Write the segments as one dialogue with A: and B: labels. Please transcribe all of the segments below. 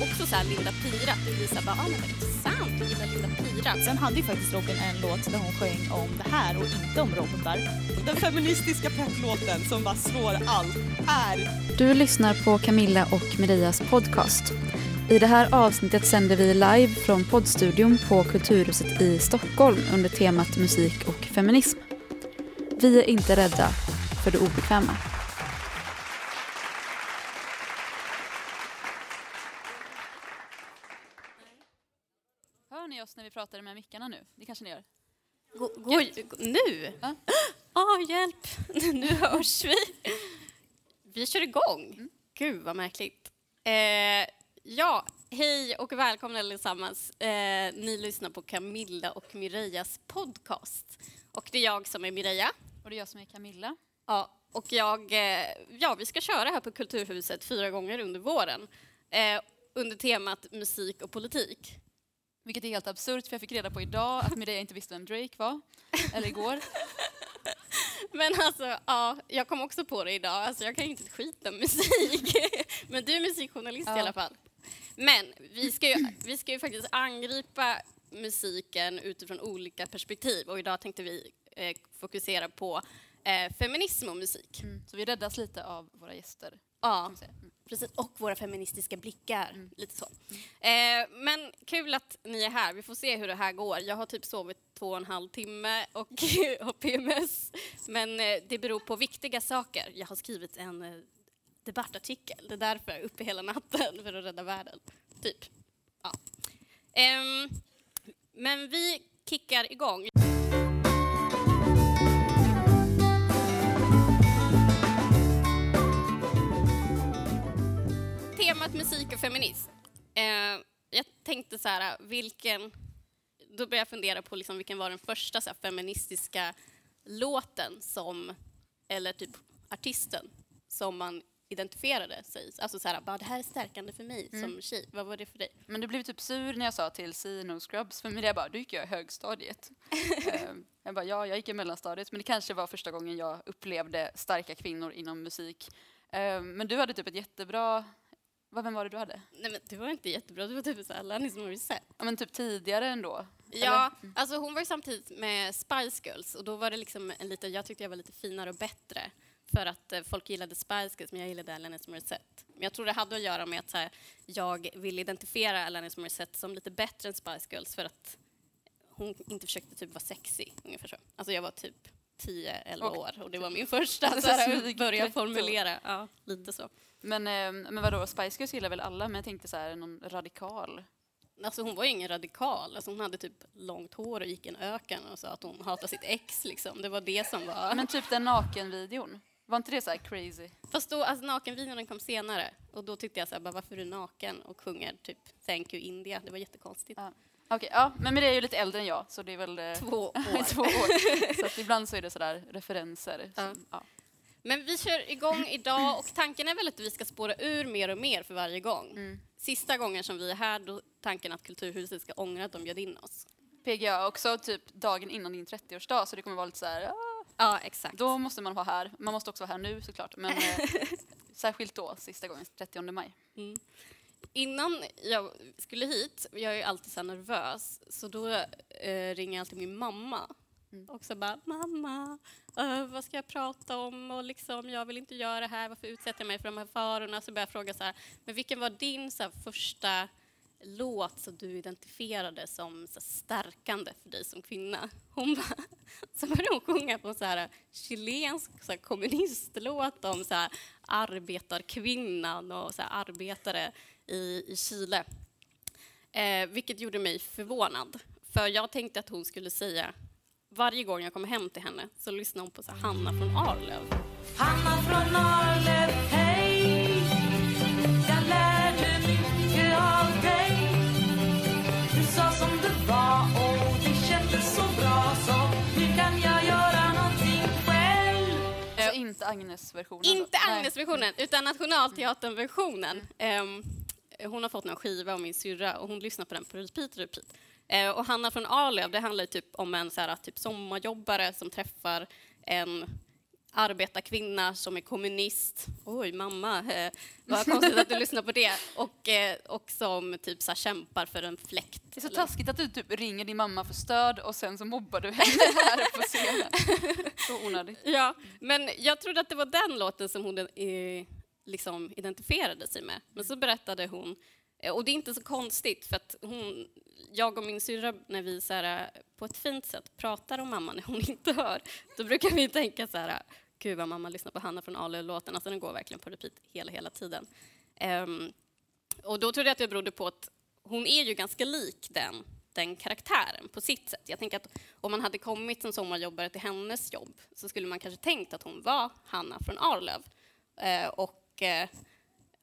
A: också så här Linda Pira, det visar bara, ah, men vad intressant, du gillar Linda Pira.
B: Sen hade ju faktiskt Robin en låt där hon sjöng om det här och inte om robotar.
C: Den feministiska pepplåten som bara slår allt är...
D: Du lyssnar på Camilla och Marias podcast. I det här avsnittet sänder vi live från poddstudion på Kulturhuset i Stockholm under temat musik och feminism. Vi är inte rädda för det obekväma. Hör ni oss när vi pratar med mickarna nu? Det kanske ni gör?
A: Gå, gå, nu?
D: Ja.
A: Ah, hjälp! nu hörs vi. Vi kör igång.
D: Mm.
A: Gud, vad märkligt. Eh, ja, hej och välkomna allesammans. Eh, ni lyssnar på Camilla och Mirejas podcast. Och det är jag som är Mireja.
D: Och det är jag som är Camilla.
A: Ja, och jag, eh, ja, vi ska köra här på Kulturhuset fyra gånger under våren eh, under temat musik och politik.
D: Vilket är helt absurt för jag fick reda på idag att Mireia inte visste vem Drake var. Eller igår.
A: Men alltså, ja, jag kom också på det idag. Alltså, jag kan ju inte ett skit om musik. Men du är musikjournalist
D: Ja.
A: i alla fall. Men vi ska, ju, vi ska ju faktiskt angripa musiken utifrån olika perspektiv och idag tänkte vi eh, fokusera på eh, feminism och musik.
D: Mm. Så vi räddas lite av våra gäster.
A: Ja.
D: Mm.
A: precis. Och våra feministiska blickar. Lite så. Eh, men kul att ni är här. Vi får se hur det här går. Jag har typ sovit två och en halv timme och har PMS. Men eh, det beror på viktiga saker. Jag har skrivit en eh, debattartikel. Det är därför jag är uppe hela natten för att rädda världen. Typ. Ja. Ehm, men vi kickar igång. Musik och feminism. Eh, jag tänkte så här, vilken... Då började jag fundera på liksom vilken var den första så här, feministiska låten som, eller typ artisten, som man identifierade sig. Alltså så här, bara, det här är stärkande för mig som tjej. Vad var det för dig?
D: Men du blev typ sur när jag sa till See No Scrubs, för Mireia bara, du gick ju i högstadiet. Ehm, jag bara, ja, jag gick i mellanstadiet, men det kanske var första gången jag upplevde starka kvinnor inom musik. Ehm, men du hade typ ett jättebra, vad, vem var det du hade?
A: Nej men det var inte jättebra, det var typ såhär Alanis Morissette.
D: Ja, men typ tidigare ändå.
A: Ja, alltså hon var ju samtidigt med Spice Girls och då var det liksom en lite, jag tyckte jag var lite finare och bättre för att eh, folk gillade Spice Girls men jag gillade Alanis Morissette. Men jag tror det hade att göra med att så här, jag ville identifiera Alanis Morissette som lite bättre än Spice Girls för att hon inte försökte typ vara sexy, ungefär så. Alltså jag var typ 10-11
D: Och-
A: år och det var min första
D: Så
A: här, börja formulera. Ja, lite så.
D: Men, ehm, men vadå, Spice Girls gillar väl alla, men jag tänkte så här, någon radikal.
A: Alltså hon var ju ingen radikal. Alltså hon hade typ långt hår och gick i en öken och sa att hon hatade sitt ex. Liksom. Det var det som var...
D: Men typ den nakenvideon, var inte det så här crazy?
A: Fast då, alltså nakenvideon kom senare och då tyckte jag så här, bara, varför är du naken och sjunger typ Thank you India? Det var jättekonstigt.
D: Ja. Okej, ja, men Mireia är ju lite äldre än jag, så det är väl eh,
A: Två år.
D: två år. Så att ibland så är det sådär referenser.
A: Ja.
D: som- ja.
A: Men vi kör igång idag och tanken är väl att vi ska spåra ur mer och mer för varje gång.
D: Mm.
A: Sista gången som vi är här, då tanken att Kulturhuset ska ångra att de bjöd in oss.
D: PGA också typ dagen innan din 30-årsdag så det kommer vara lite så här, ah,
A: Ja, exakt.
D: då måste man vara här. Man måste också vara här nu såklart, men eh, särskilt då, sista gången, 30 maj.
A: Mm. Innan jag skulle hit, jag är alltid så nervös, så då eh, ringer jag alltid min mamma.
D: Mm.
A: Och så bara, mamma, eh, vad ska jag prata om? Och liksom, jag vill inte göra det här, varför utsätter jag mig för de här farorna? Så börjar jag fråga så här, men vilken var din så här, första låt som du identifierade som så här, stärkande för dig som kvinna? Hon bara, så började hon sjunga på en så här chilensk så här, kommunistlåt om så här, arbetarkvinnan och så här, arbetare i, i Chile. Eh, vilket gjorde mig förvånad. För jag tänkte att hon skulle säga, varje gång jag kommer hem till henne så lyssnar hon på så Hanna från Arlöv.
E: Hanna från Arlöv, hej Jag lärde mycket av dig Du sa som det var och det kändes så bra Så nu kan jag göra någonting själv
D: Alltså inte Agnes-versionen.
A: Inte. Agnes-versionen, utan Nationalteatern-versionen. Ehm, hon har fått en skiva av min syrra och hon lyssnar på den på repeat, repeat. Eh, och Hanna från Arlöv, det handlar typ om en så här, typ sommarjobbare som träffar en arbetarkvinna som är kommunist. Oj, mamma, eh, vad konstigt att du lyssnar på det. Och, eh, och som typ så här, kämpar för en fläkt.
D: Det är så
A: eller-
D: taskigt att du typ ringer din mamma för stöd och sen så mobbar du henne här på scenen. Så onödigt.
A: Ja, men jag trodde att det var den låten som hon eh, liksom identifierade sig med. Men så berättade hon, eh, och det är inte så konstigt för att hon, jag och min syrra, när vi så här, eh, på ett fint sätt pratar om mamma när hon inte hör, då brukar vi tänka så här, eh, gud vad mamma lyssnar på Hanna från Ale-låten, alltså den går verkligen på repeat hela, hela tiden. Um, och då trodde jag att det berodde på att hon är ju ganska lik den, den karaktären på sitt sätt. Jag tänker att om man hade kommit som sommarjobbare till hennes jobb så skulle man kanske tänkt att hon var Hanna från Arlöv. Eh, och, eh,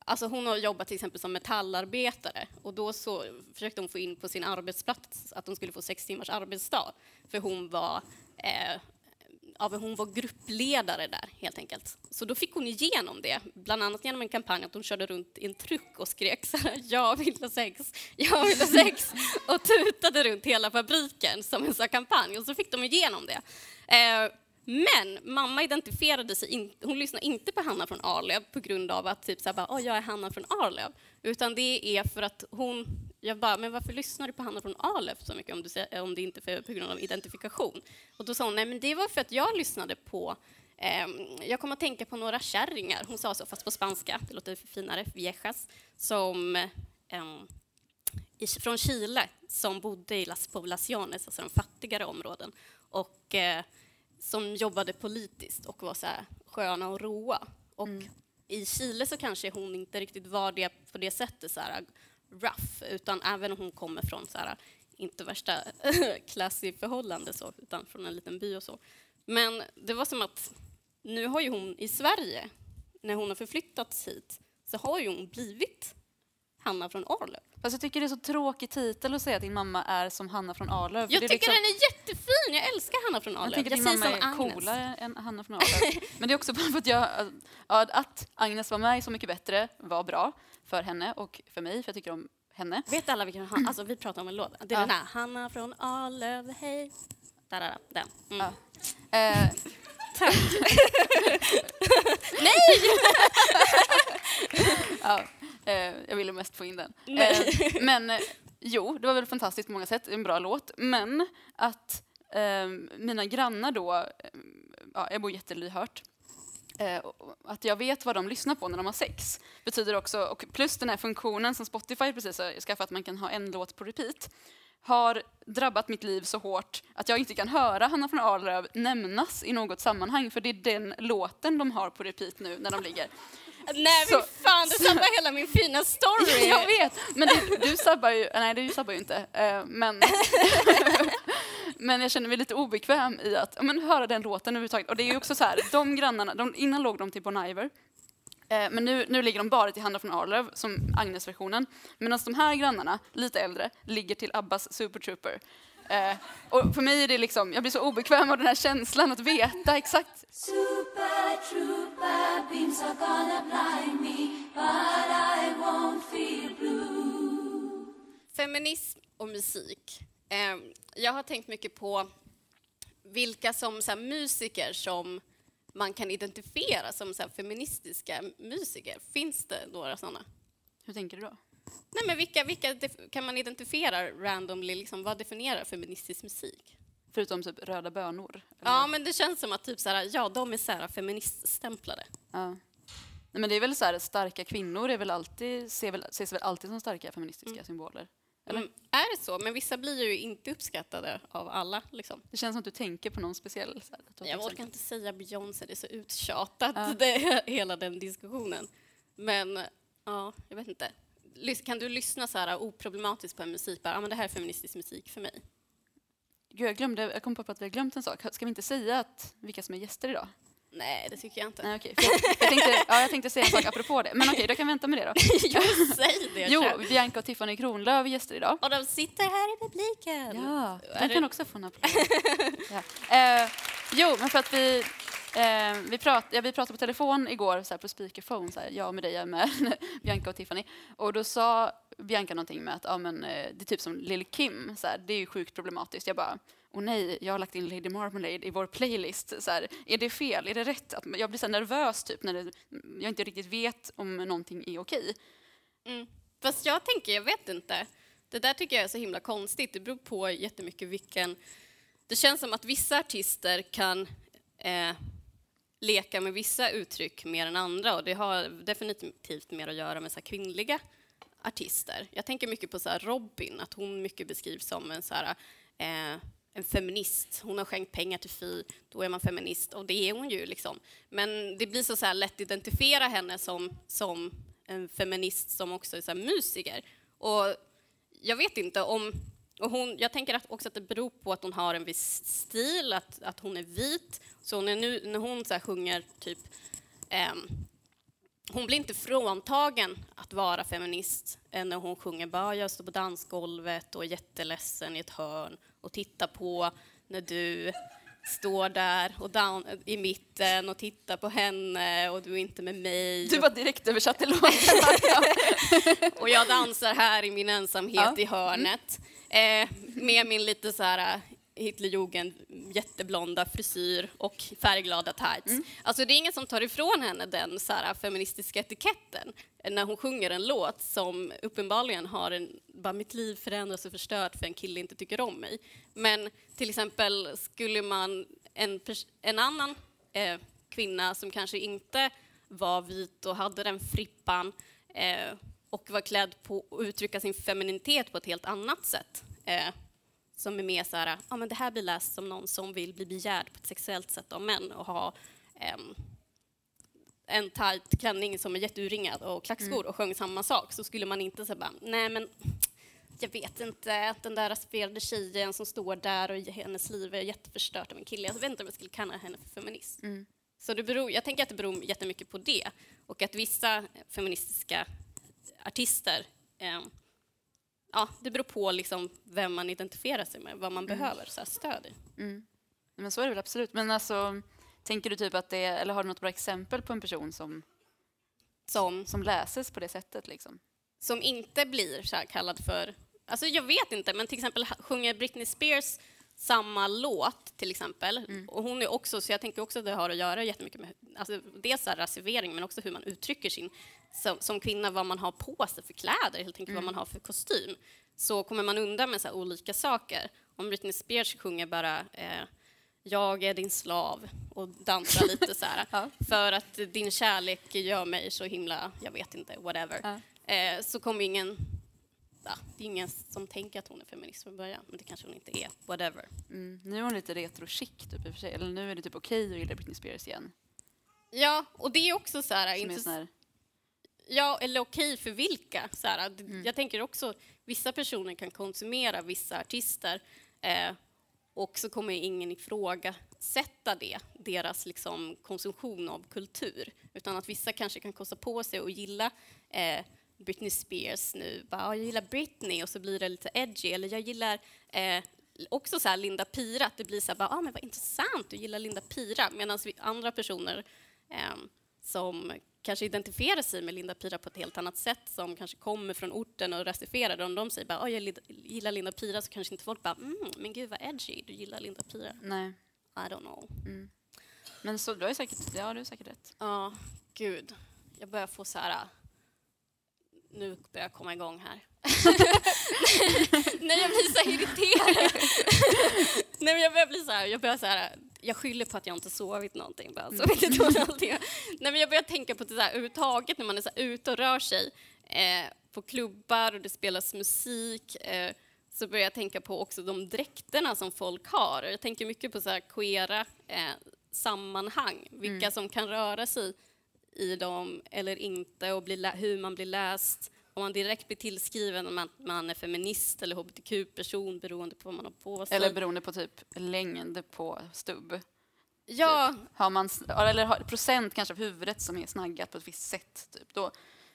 A: alltså hon har jobbat till exempel som metallarbetare och då så försökte hon få in på sin arbetsplats att hon skulle få sex timmars arbetsdag för hon var eh, ja, hon var gruppledare där helt enkelt. Så då fick hon igenom det, bland annat genom en kampanj att hon körde runt i en truck och skrek så här, jag vill ha sex, jag vill ha sex och tutade runt hela fabriken som en sån kampanj och så fick de igenom det. Eh, men mamma identifierade sig inte, hon lyssnade inte på Hanna från Arlöv på grund av att typ så här, bara, "Åh, jag är Hanna från Arlöv, utan det är för att hon jag bara, men varför lyssnar du på Hanna från Arlöv så mycket om, du, om det inte är på grund av identifikation? Och då sa hon, nej men det var för att jag lyssnade på ehm, jag kom att tänka på några kärringar, hon sa så fast på spanska, det låter finare, viejas, som ehm, i, från Chile. Som bodde i Las Poblaciones, alltså de fattigare områden, och eh, som jobbade politiskt och var så här sköna och roa. Och i Chile så kanske hon inte riktigt var det på det sättet, så här rough, utan även om hon kommer från så här, inte värsta classy förhållande så, utan från en liten by och så. Men det var som att nu har ju hon i Sverige, när hon har förflyttats hit, så har ju hon blivit Hanna från Arlöv.
D: Fast jag tycker det är så tråkig titel att säga att din mamma är som Hanna från Arlöv.
A: Jag tycker
D: liksom-
A: den är jättefin, jag älskar Hanna från
D: Jag
A: Arlöv.
D: tänker att din
A: säger
D: mamma är
A: Agnes.
D: coolare än Hanna från Arlöv. Men det är också bara för att jag, ja, att Agnes var med Så mycket bättre var bra för henne och för mig, för jag tycker om henne.
A: Vet alla vilken Han- alltså vi pratar om en låt. Det är
D: Ja.
A: den här, Hanna från Arlöv, hej. Där, den. Mm.
D: Ja. Eh, ja, eh, jag ville mest få in den. Eh, men eh, jo, det var väl fantastiskt på många sätt, en bra låt. Men att eh, mina grannar då, eh, ja, jag bor jättelyhört, eh, att jag vet vad de lyssnar på när de har sex betyder också, och plus den här funktionen som Spotify precis har skaffat, att man kan ha en låt på repeat, har drabbat mitt liv så hårt att jag inte kan höra Hanna från Arlöv nämnas i något sammanhang, för det är den låten de har på repeat nu när de ligger.
A: Nej, fy fan, du sabbar hela min fina story.
D: Jag vet, men du, du sabbar ju, nej du sabbar ju inte, eh, men, men jag känner mig lite obekväm i att men, höra den låten överhuvudtaget. Och det är ju också så här, de grannarna, de, innan låg de till Bon Iver, eh, men nu, nu ligger de bara till Hanna från Arlöv, som Agnes-versionen. Medan de här grannarna, lite äldre, ligger till Abbas Super Trooper. Eh, och för mig är det liksom, jag blir så obekväm av den här känslan att veta exakt
E: Super trooper beams are gonna blind me, but I won't feel blue.
A: Feminism och musik. Eh, jag har tänkt mycket på vilka som så här, musiker som man kan identifiera som så här, feministiska musiker. Finns det några sådana?
D: Hur tänker du då?
A: Nej, men vilka, vilka kan man identifiera randomly? Liksom, vad definierar feministisk musik?
D: Förutom typ röda bönor?
A: Ja, men det känns som att typ så här, ja, de är så här feministstämplade.
D: Ja. Nej, men det är väl så här, starka kvinnor är väl alltid, ser väl, ses väl alltid som starka feministiska symboler. Eller?
A: Mm, är det så? Men vissa blir ju inte uppskattade av alla. Liksom.
D: Det känns som att du tänker på någon speciell. Så här,
A: Jag
D: till
A: orkar
D: exempel-
A: inte säga Beyoncé, det är så uttjatat,
D: Ja.
A: det, hela den diskussionen. Men ja, jag vet inte. Kan du lyssna så här oproblematiskt på en musik? Bara, ja, men det här är feministisk musik för mig.
D: Gud, jag, glömde, jag kom på att vi har glömt en sak. Ska vi inte säga att, vilka som är gäster idag?
A: Nej, det tycker jag inte.
D: Nej. För Jag, jag, tänkte, ja, jag tänkte säga en sak apropå det. Men okej, då kan vi vänta med det då.
A: jo, säg det.
D: Jo. Bianca och Tiffany Kronlöf är gäster idag.
A: Och de sitter här i publiken.
D: Ja, de kan
A: det-
D: också få en applåd. ja. eh, jo, men för att vi, eh, vi, prat, ja, vi pratade på telefon igår så här, på speakerphone, så här, jag med dig, jag med Bianca och Tiffany. Och då sa Bianca någonting med att ja, men, eh, det är typ som Lil Kim, så här, det är ju sjukt problematiskt. Jag bara, och nej, jag har lagt in Lady Marmalade i vår playlist. Så här, är det fel? Är det rätt? Att jag blir så här nervös typ när det, jag inte riktigt vet om någonting är okej.
A: Mm. Fast jag tänker, jag vet inte. Det där tycker jag är så himla konstigt. Det beror på jättemycket vilken... Det känns som att vissa artister kan eh, leka med vissa uttryck mer än andra och det har definitivt mer att göra med så här kvinnliga artister. Jag tänker mycket på så här Robin, att hon mycket beskrivs som en, så här, eh, en feminist. Hon har skänkt pengar till Fi, då är man feminist och det är hon ju. Liksom. Men det blir så, så här lätt att identifiera henne som, som en feminist som också är så här musiker. Och jag vet inte om... Och hon, jag tänker att också att det beror på att hon har en viss stil, att, att hon är vit. Så när, nu, när hon så sjunger typ... ehm, hon blir inte fråntagen att vara feminist eh, när hon sjunger bara jag står på dansgolvet och är jätteledsen i ett hörn och tittar på när du står där och dan- i mitten och tittar på henne och du är inte med mig.
D: Du var direkt översatt till låten.
A: Och jag dansar här i min ensamhet
D: Ja.
A: i hörnet eh, med min lite så här eh, Hitlerjugend jätteblonda frisyr och färgglada tights. Alltså det är ingen som tar ifrån henne den så här, feministiska etiketten när hon sjunger en låt som uppenbarligen har en, bara mitt liv förändras och förstört för en kille inte tycker om mig. Men till exempel skulle man en, en annan eh, kvinna som kanske inte var vit och hade den frippan eh, och var klädd på att uttrycka sin femininitet på ett helt annat sätt. Eh, som är mer så här, ja men det här blir läst som någon som vill bli begärd på ett sexuellt sätt av män och ha ehm, en tight klänning som är jätteuringad och klackskor och sjöng samma sak så skulle man inte säga bara, nej men jag vet inte, den där rasifierade tjejen som står där och hennes liv är jätteförstört av en kille. Jag vet inte om jag skulle kalla henne för feminist.
D: Mm.
A: Så det beror, jag tänker att det beror jättemycket på det och att vissa feministiska artister eh, Ja, det beror på liksom vem man identifierar sig med, vad man behöver så här, stöd i.
D: Mm. Men så är det väl absolut. Men alltså, tänker du typ att det eller har du något bra exempel på en person som,
A: Som,
D: som läses på det sättet liksom?
A: som inte blir så här kallad för... Alltså jag vet inte, men till exempel sjunger Britney Spears samma låt till exempel. Och hon är också, så jag tänker också att det har att göra jättemycket med alltså dels rasivering men också hur man uttrycker sin, som, som kvinna, vad man har på sig för kläder, helt enkelt vad man har för kostym. Så kommer man undan med så här olika saker. Om Britney Spears sjunger bara eh, jag är din slav och dansar lite så här.
D: Ja.
A: För att din kärlek gör mig så himla, jag vet inte, whatever.
D: Ja.
A: Eh, så kommer ingen, ja, det är ingen som tänker att hon är feminist från början, men det kanske hon inte är, whatever.
D: Mm. Nu är hon lite retro chic typ i och för sig. Eller nu är det typ okej att gilla Britney Spears igen.
A: Ja, och det är också så här, inte,
D: här,
A: ja, eller okej för vilka. Så här, d- Jag tänker också, vissa personer kan konsumera vissa artister eh, och så kommer ingen ifrågasätta det, deras liksom, konsumtion av kultur. Utan att vissa kanske kan kosta på sig att gilla eh, Britney Spears nu. Bara, "Ja, jag gillar Britney och så blir det lite edgy. Eller jag gillar eh, också så här Linda Pira, att det blir så här, bara, ah, men vad intressant, du gillar Linda Pira. Medan andra personer ehm, som kanske identifierar sig med Linda Pira på ett helt annat sätt, som kanske kommer från orten och är rasifierade, om de säger bara, oh, jag gillar Linda Pira, så kanske inte folk bara, mm, men gud vad edgy, du gillar Linda Pira.
D: nej.
A: I don't know.
D: Men så, du har säkert, ja, du har säkert rätt.
A: Ja, gud. Jag börjar få så här... Nu börjar jag komma igång här. Nej, jag blir så irriterad. Nej, men jag börjar bli så här... Jag börjar så här... Jag skyller på att jag inte sovit någonting. Bara, var allting. Nej, men jag börjar tänka på det så här, överhuvudtaget när man är så här, ute och rör sig eh, på klubbar och det spelas musik. Eh, så börjar jag tänka på också de dräkterna som folk har. Jag tänker mycket på så här queera eh, sammanhang, vilka som kan röra sig i dem eller inte och bli hur man blir läst. Om man direkt blir tillskriven om att man är feminist eller hbtq-person beroende på vad man har på sig.
D: Eller beroende på typ längd på stubb.
A: ja,
D: Har man, eller har procent kanske av huvudet som är snaggat på ett visst sätt. Typ. Då,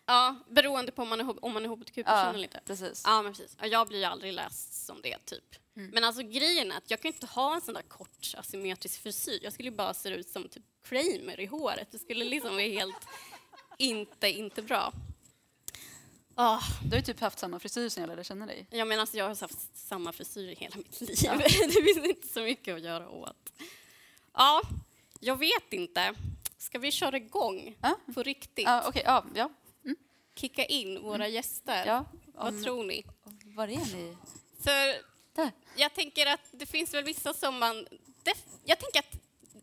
A: ja, beroende på om man är, om man är hbtq-person
D: ja,
A: eller inte.
D: precis.
A: Ja, men precis. Ja, Jag blir ju aldrig läst som det, typ. Men alltså grejen är att jag kan inte ha en sån där kort asymmetrisk frisyr. Jag skulle ju bara se ut som typ Kramer i håret. Det skulle liksom vara helt inte, inte bra. Ah,
D: Du har ju typ haft samma frisyr sen jag lärde känna dig.
A: jag menar, alltså, jag har haft samma frisyr i hela mitt liv. det finns inte så mycket att göra åt. Ja, jag vet inte. Ska vi köra igång
D: Ja.
A: på riktigt?
D: Ja, okej, ja, ja,
A: Kicka in våra gäster?
D: ja.
A: Vad
D: Om-
A: tror ni?
D: Var är ni?
A: För
D: Där.
A: jag tänker att det finns väl vissa som man... Jag tänker att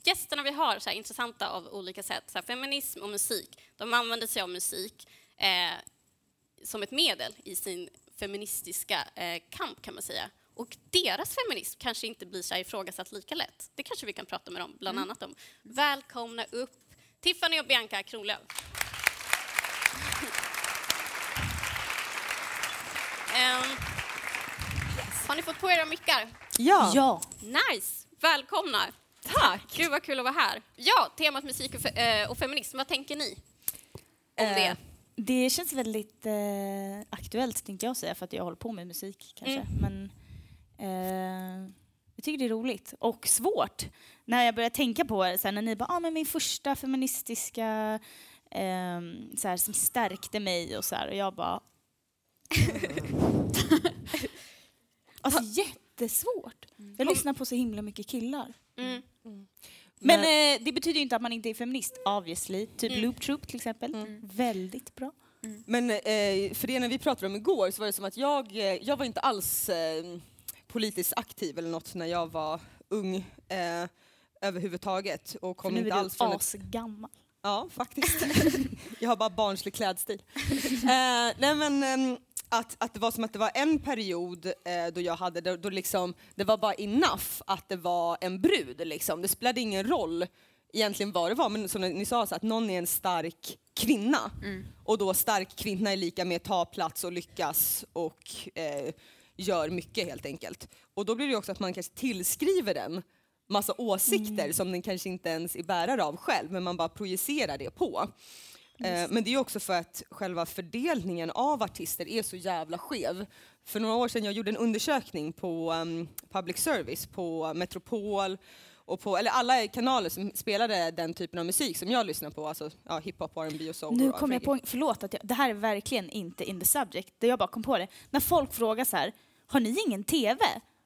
A: gästerna vi har så här, intressanta av olika sätt. Så här, feminism och musik. De använder sig av musik eh, som ett medel i sin feministiska eh, kamp kan man säga. Och deras feminism kanske inte blir så här ifrågasatt lika lätt. Det kanske vi kan prata med dem bland annat om. Välkomna upp Tiffany och Bianca Kronlöf. Ehm, har ni fått på era mickar?
C: Ja,
B: Ja.
A: Nice! Välkomna!
C: Tack!
A: Gud vad kul att vara här. Ja, temat musik och, fe- eh, och feminism, vad tänker ni om
B: Eh,
A: det?
B: Det känns väldigt eh, aktuellt tänkte jag säga för att jag håller på med musik kanske.
A: Mm.
B: Men eh, jag tycker det är roligt och svårt. När jag börjar tänka på det, så när ni bara ah, men min första feministiska eh, så som stärkte mig och så och jag bara Alltså jättesvårt. Jag lyssnar på så himla mycket killar.
A: Mm.
B: Men eh, det betyder ju inte att man inte är feminist, obviously. Typ
A: Mm.
B: Loop Troop till exempel. Väldigt bra.
C: Men eh, för det när vi pratade om igår så var det som att jag, eh, jag var inte alls eh, politiskt aktiv eller något när jag var ung eh, överhuvudtaget och
B: För
C: kom
B: nu
C: inte
B: är
C: alls
B: du
C: från ett
B: asgammal.
C: Ja, faktiskt. jag har bara barnslig klädstil. eh, nej men, ehm, att, att det var som att det var en period eh, då jag hade, då, då liksom, det var bara enough att det var en brud. Liksom. Det spelade ingen roll egentligen vad det var, men som ni sa, så att någon är en stark kvinna. Och då stark kvinna är lika med ta plats och lyckas och eh, gör mycket helt enkelt. Och då blir det också att man kanske tillskriver den massa åsikter som den kanske inte ens är bärare av själv, men man bara projicerar det på. Eh, men det är också för att själva fördelningen av artister är så jävla skev. För några år sedan jag gjorde en undersökning på um, public service, på Metropol och på, eller alla kanaler som spelade den typen av musik som jag lyssnar på, alltså ja, hiphop, R&B och soul.
B: Nu kom jag på, förlåt att jag, det här är verkligen inte in the subject, det jag bara kom på det. När folk frågar så här, har ni ingen TV?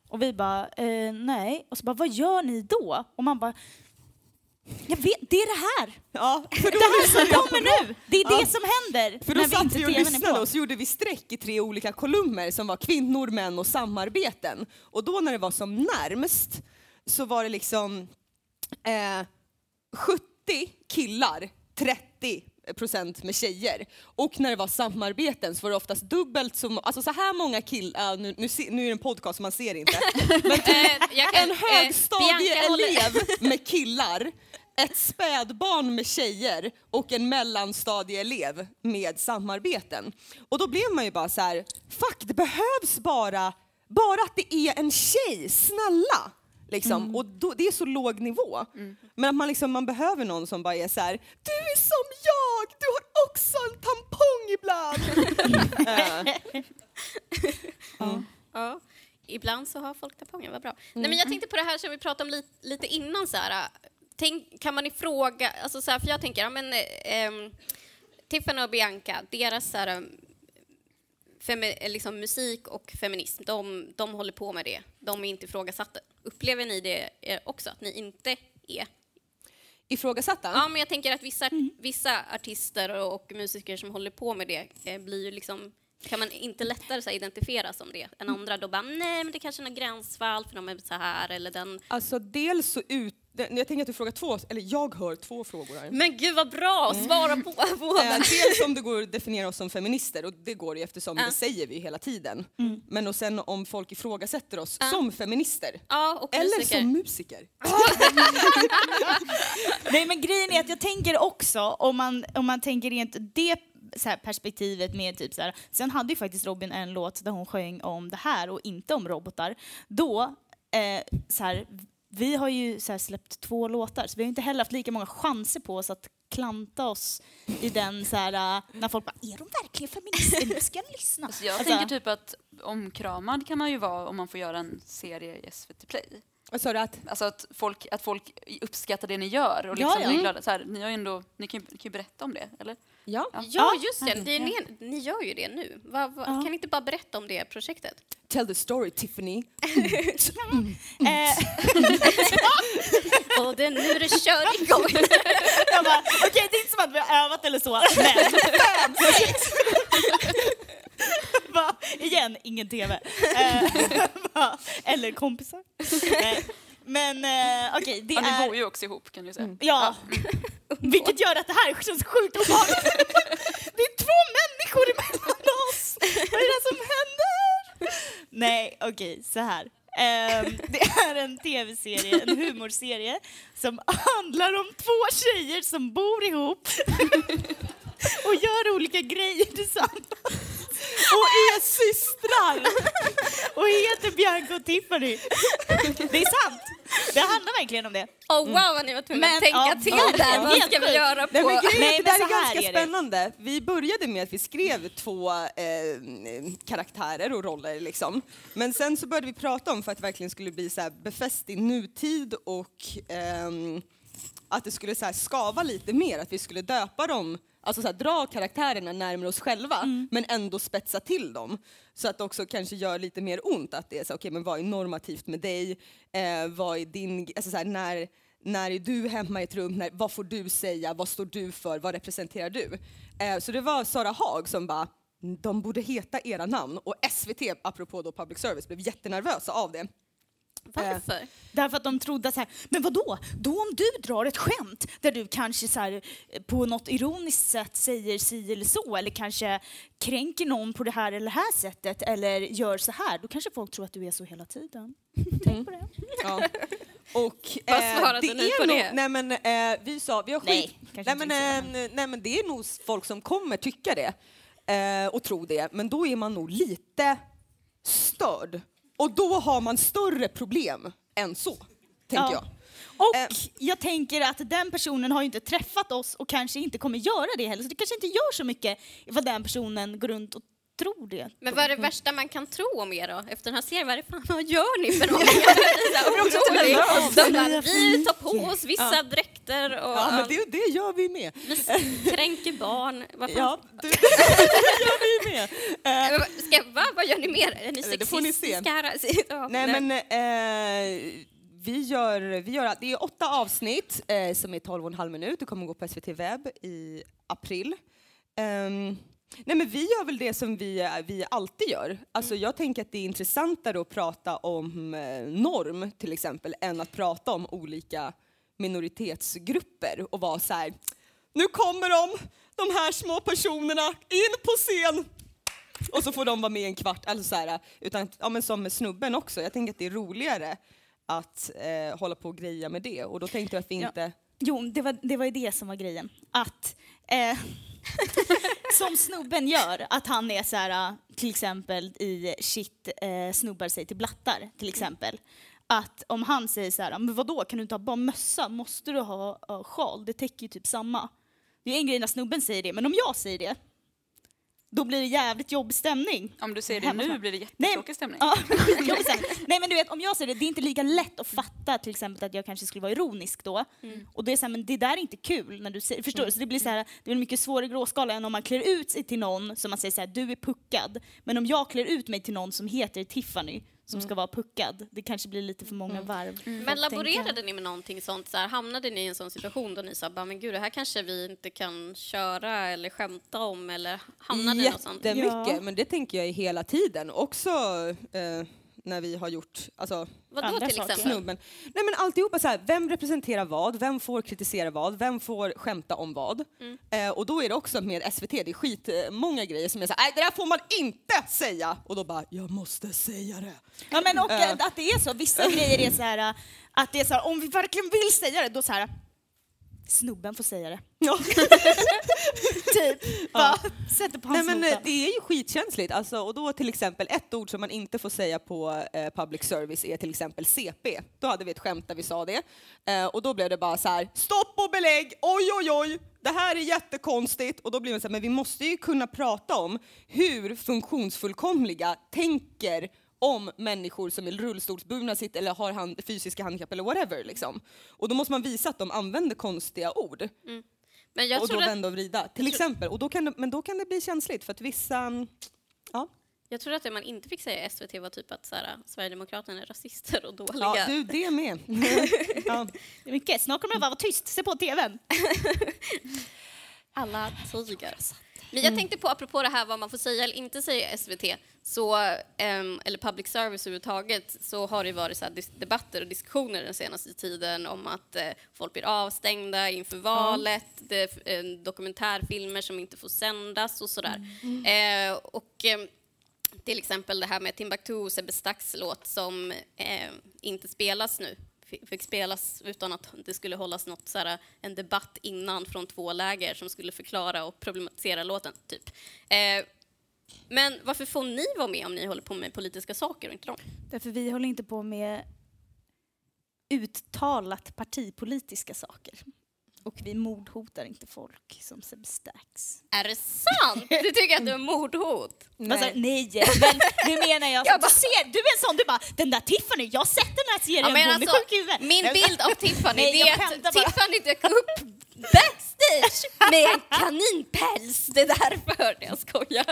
B: Och vi bara, eh, nej. Och så bara, vad gör ni då? Och man bara, jag vet, det är det här!
C: Ja, för då
B: Det här som kommer nu! Det är
C: Ja.
B: det som händer
C: För då
B: när vi
C: satt vi och lyssnade och så gjorde vi streck i tre olika kolumner som var kvinnor, män och samarbeten. Och då när det var som närmst så var det liksom eh, 70 killar, 30 procent med tjejer. Och när det var samarbeten så var det oftast dubbelt så alltså så här många killar, nu, nu, se- nu är det en podcast så man ser inte, men
A: Eh, kan-
C: en
A: eh,
C: högstadieelev med killar, ett spädbarn med tjejer och en mellanstadieelev med samarbeten. Och då blev man ju bara så här: fuck det behövs bara, bara att det är en tjej, snälla! Liksom. Och då, det är så låg nivå. Men att man, liksom, man behöver någon som bara är så här: du är som jag, du har också en tampong ibland! Eh,
A: Ja. Ibland så har folk tamponger, vad bra. Nej, men jag tänkte på det här som vi pratade om lite, lite innan. Så här, tänk, kan man ifråga... Alltså, så här, för jag tänker, ja, men, eh, ehm, Tiffany och Bianca, deras så här, liksom, musik och feminism, de, de håller på med det. De är inte ifrågasatta. Upplever ni det eh, också, att ni inte är?
C: ifrågasatta?
A: Ja, men jag tänker att vissa, vissa artister och musiker som håller på med det eh, blir ju liksom kan man inte lättare så identifiera som det än andra då bara nej men det kanske är något gränsfall för de är så här eller den
C: Alltså dels så ut... Jag tänker att du frågar två, eller jag hör två frågor här.
A: men gud vad bra, svara på båda.
C: Eh, dels om det går att definiera oss som feminister och det går det ju eftersom
A: Ja.
C: det säger vi hela tiden.
B: Mm.
C: Men och sen om folk ifrågasätter oss
A: Ja.
C: som feminister.
A: Ja, och
C: Eller
A: musiker.
C: som musiker.
B: Nej men grejen är att jag tänker också, om man, om man tänker rent det så här perspektivet med typ så här, sen hade ju faktiskt Robin en låt där hon sjöng om det här och inte om robotar. Då, eh, så här, vi har ju så här släppt två låtar så vi har inte heller haft lika många chanser på oss att klanta oss i den så här, eh, när folk bara är de verkligen feminister? Nu ska jag lyssna.
D: Alltså jag
B: Alltså-
D: tänker typ att omkramad kan man ju vara om man får göra en serie i SVT Play.
C: Vad sa du att?
D: Alltså att folk, att folk uppskattar det ni gör och
B: Ja,
D: liksom
B: ja.
D: är glada. Så här, ni, har ju ändå, ni, kan, ju- ni kan ju berätta om det, eller?
C: Ja.
A: Ja,
B: Ja,
A: just det. det ni, ni gör ju det nu. Va, va,
B: Ja.
A: Kan ni inte bara berätta om det projektet?
C: Tell the story Tiffany.
B: Eh,
A: Och det, nu är det kör igång.
B: jag bara, okej det är inte som att vi har övat eller så, men... Va? Igen, ingen TV. Eh, va? eller kompisar. Nej. Men eh, okej, det
D: Ja, ni
B: är...
D: bor ju också ihop kan du säga.
B: Ja. Vilket gör att det här känns sjukt obehagligt. Det är två människor emellan oss. Vad är det som händer? Nej, okej, så här. Um, det är en tv-serie, en humorserie som handlar om två tjejer som bor ihop och gör olika grejer tillsammans. Och är systrar! Och heter Bianca och Tiffany. Det är sant. Det handlar verkligen om det.
A: Oh, wow, vad ni var tvungna
B: Men,
A: att tänka
B: ja,
A: till
B: ja,
A: där. Vad
B: helt
A: ska vi göra på...
C: Nej, men grejen,
B: Nej, men
C: det där är ganska
B: är det.
C: spännande. Vi började med att vi skrev två eh, karaktärer och roller liksom. Men sen så började vi prata om för att det verkligen skulle bli så här befäst i nutid och ehm, att det skulle så här skava lite mer, att vi skulle döpa dem, alltså så här, dra karaktärerna närmare oss själva men ändå spetsa till dem. Så att det också kanske gör lite mer ont att det är så okej men vad är normativt med dig? Eh, vad är din, alltså så här, när, när är du hemma i ett rum? När, vad får du säga? Vad står du för? Vad representerar du? Eh, så det var Sara Haag som bara de borde heta era namn och SVT, apropå då public service, blev jättenervösa av det.
A: Varför?
B: Därför att de trodde så här, men vad då? Då om du drar ett skämt där du kanske så här, eh, på något ironiskt sätt säger si eller så eller kanske kränker någon på det här eller det här sättet eller gör så här, då kanske folk tror att du är så hela tiden. Tänk på det.
C: Ja. Och,
A: Vad svarade
C: det
A: ni på
C: nog,
A: det?
C: Nej men eh, vi sa, vi har skit...
B: Nej,
C: nej, men, eh, nej men det är nog folk som kommer tycka det eh, och tro det, men då är man nog lite störd. Och då har man större problem än så, tänker
B: Ja.
C: jag.
B: Och
C: Eh.
B: jag tänker att den personen har ju inte träffat oss och kanske inte kommer göra det heller, så det kanske inte gör så mycket ifall den personen går runt och tror det.
A: Men vad är det värsta man kan tro om er då? Efter den här serien, vad, är det fan, vad gör ni för någonting? De bara, vi tar på oss vissa dräkter och
C: Ja, men det, det gör vi med.
A: vi kränker barn. Vad fan?
C: Ja, det, det gör vi med.
A: Ska, va? Vad gör ni mer? Är ni
C: Det får ni se.
A: sexistiska? Ja,
C: Nej men eh, vi gör, vi gör, det är åtta avsnitt eh, som är 12 och en halv minut. Det kommer gå på SVT webb i april. Ehm, nej men vi gör väl det som vi, vi alltid gör. Alltså jag tänker att det är intressantare att prata om eh, norm till exempel än att prata om olika minoritetsgrupper och vara så här. Nu kommer de, de här små personerna, in på scen! Och så får de vara med en kvart. Alltså så här, utan, ja, men som med snubben också, jag tänker att det är roligare att eh, hålla på och greja med det. Och då tänkte jag att vi
B: Ja.
C: inte...
B: Jo, det var, det var ju det som var grejen. Att, eh, som snubben gör, att han är så här, till exempel i shit eh, snubbar sig till blattar, till exempel. Att om han säger så här, men vadå, kan du inte ha bara mössa? Måste du ha uh, sjal? Det täcker ju typ samma. Det är en grej när snubben säger det, men om jag säger det, då blir det jävligt jobbig stämning.
D: Om du säger det
B: Hemma
D: nu blir det jättetråkig stämning.
B: Ja. Nej men du vet, om jag säger det, det är inte lika lätt att fatta till exempel att jag kanske skulle vara ironisk då. Och det är så här, men det där är inte kul när du säger, förstår du? Så det blir så här, det är en mycket svårare gråskala än om man klär ut sig till någon som man säger så här, du är puckad. Men om jag klär ut mig till någon som heter Tiffany, som ska vara puckad, det kanske blir lite för många varv.
A: Men
B: tänker jag.
A: laborerade ni med någonting sånt? Så här, hamnade ni i en sån situation då ni sa bara, men gud, det här kanske vi inte kan köra eller skämta om eller hamnade ni i något sånt?
C: Jättemycket,
B: Ja.
C: men det tänker jag hela tiden. Också eh, när vi har gjort, alltså
A: Vadå till
B: saker.
A: exempel?
C: snubben. Nej men alltihopa så här, vem representerar vad? Vem får kritisera vad? Vem får skämta om vad?
A: Mm.
C: Eh, och då är det också med SVT, det är skit eh, många grejer som är så här, nej det där får man inte säga! Och då bara, jag måste säga det.
B: Ja men och eh, att det är så, vissa grejer är så här att det är så här, om vi verkligen vill säga det, då så här snubben får säga det.
C: Ja.
B: typ, bara sätter på
C: Nej,
B: hans
C: men,
B: nota.
C: eh, det är ju skitkänsligt. Alltså, och då till exempel ett ord som man inte får säga på eh, public service är till exempel CP. Då hade vi ett skämt där vi sa det. Eh, och då blev det bara så här, stopp och belägg, oj oj oj, det här är jättekonstigt. Och då blir det så här, men vi måste ju kunna prata om hur funktionsfullkomliga tänker om människor som är rullstolsburna sitt, eller har hand, fysiska handikapp eller whatever. Liksom. Och då måste man visa att de använder konstiga ord
A: Men jag
C: och då vända och vrida. Till exempel. Och då kan det, men då kan det bli känsligt för att vissa... mm, Ja,
A: jag tror att det man inte fick säga i SVT var typ att så här, Sverigedemokraterna är rasister och dåliga.
C: ja du det med. ja.
B: Det är mycket. Snart kommer det bara vara tyst. Se på TVn.
A: Alla tiger. Men jag tänkte på, apropå det här vad man får säga eller inte säga i SVT, så, ehm, eller public service överhuvudtaget, så har det varit så debatter och diskussioner den senaste tiden om att eh, folk blir avstängda inför valet, eh, dokumentärfilmer som inte får sändas och sådär. Eh, och, ehm, till exempel det här med Timbuktu och Sebbe Stax låt som eh, inte spelas nu. Fick spelas utan att det skulle hållas något, så här, en debatt innan från två läger som skulle förklara och problematisera låten. Typ. Eh, men varför får ni vara med om ni håller på med politiska saker och inte de?
B: Därför vi håller inte på med uttalat partipolitiska saker. Och vi mordhotar inte folk som Seb Stax.
A: Är det sant? Du tycker att det är mordhot?
B: Nej. Alltså, nej, men nu menar jag...
A: Jag bara-
B: du, ser, du är en sån, du bara den där Tiffany, jag har sett den här serien,
A: Ja, men
B: hon
A: alltså,
B: är sjuk i huvudet.
A: min bild av Tiffany
B: Nej,
A: det är att
B: bara.
A: Tiffany dök upp backstage med en kaninpäls. Det är därför. Jag skojar.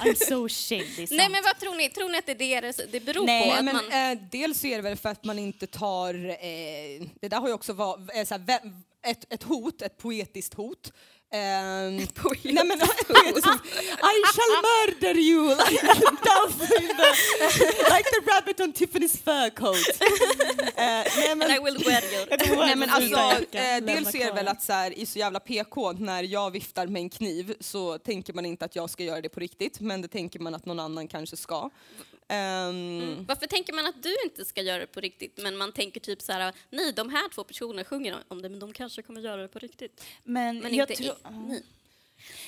B: I'm so är sant.
A: Nej men vad tror ni? Tror ni att det är det det beror
B: Nej,
A: på? Att
C: men,
A: man...
C: eh, dels är det väl för att man inte tar... Eh, det där har ju också varit eh, ett, ett hot, ett poetiskt hot. Ehm, nej, men. I shall murder you like, in the, like the rabbit on Tiffany's fur coat. Eh, nej, men,
A: And I will wear you.
C: Nej men alltså, eh, dels är det väl att så här, i så jävla PK, när jag viftar med en kniv så tänker man inte att jag ska göra det på riktigt, men det tänker man att någon annan kanske ska. Ehm,
A: Varför tänker man att du inte ska göra det på riktigt men man tänker typ så här, nej de här två personerna sjunger om det men de kanske kommer göra det på riktigt.
B: Men,
A: Men
B: jag
A: inte
B: tror...
A: i, ni.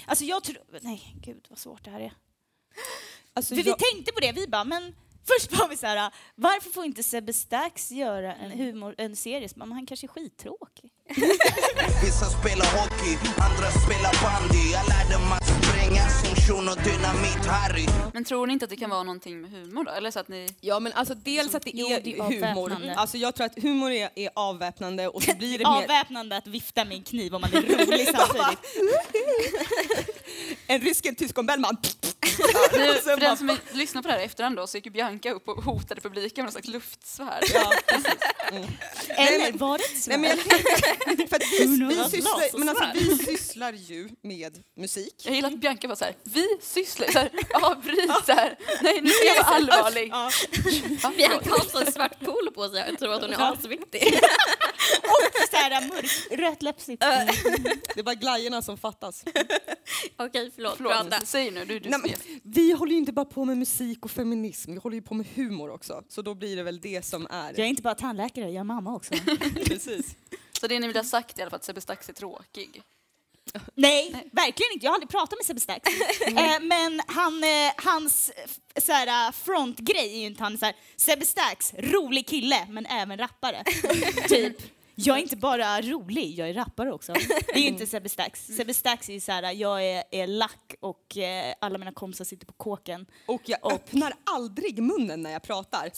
B: Alltså jag tror... Nej, gud vad svårt det här är.
C: alltså,
B: För
C: jag,
B: vi tänkte på det, vi bara, men först var vi så här, varför får inte Sebbe Stax göra en humor, en serie? Men han kanske är skittråkig.
F: Vissa spelar hockey, andra spelar bandy Jag lärde mig att springa som Shuno Dynamit Harry
D: Men tror ni inte att det kan vara någonting med humor då? Eller så att ni...
C: ja men alltså dels att det
B: Jo,
C: är,
B: det är
C: humor,
B: avväpnande.
C: alltså jag tror att humor är, är avväpnande och så blir det mer
B: Avväpnande att vifta med en kniv om man är rolig samtidigt.
C: en rysk, en tysk och en Bellman.
D: Nu,
C: Och
D: för den som lyssnar på det här i efterhand då, så gick ju Bianca upp och hotade publiken med någon slags luftsvärd.
C: Ja,
B: Eller var det inte så?
C: Nej, men jag för att vi, vi, sysslar, men alltså, vi sysslar ju med musik.
D: Jag gillar att Bianca var så här, vi sysslar, så här, avbryt så här. Nej, nu ska jag vara allvarlig.
C: Ja.
A: Bianca har så en svart polo på sig, jag tror att hon är asviktig.
B: så här mörk, rött läppstift.
C: Det är bara glajjorna som fattas.
A: Okej, förlåt.
D: Förlåt,
A: Prata.
D: säg nu, du, du
C: Nej. Vi håller ju inte bara på med musik och feminism, vi håller ju på med humor också. Så då blir det väl det som är...
B: Jag är inte bara tandläkare, jag är mamma också.
C: Precis.
D: Så det ni vill ha sagt i alla fall att Sebbe Stax är tråkig.
B: Nej, verkligen inte. Jag har aldrig pratat med Sebbe Stax. eh, men han, eh, hans eh, såhär, frontgrej är ju inte han såhär, Sebbe Stax, rolig kille, men även rappare. typ. Jag är inte bara rolig, jag är rappare också. Det är ju inte Sebbe Stax. Sebbe Stax är ju såhär, jag är, är lack och eh, alla mina kompisar sitter på kåken.
C: Och jag öppnar aldrig munnen när jag pratar.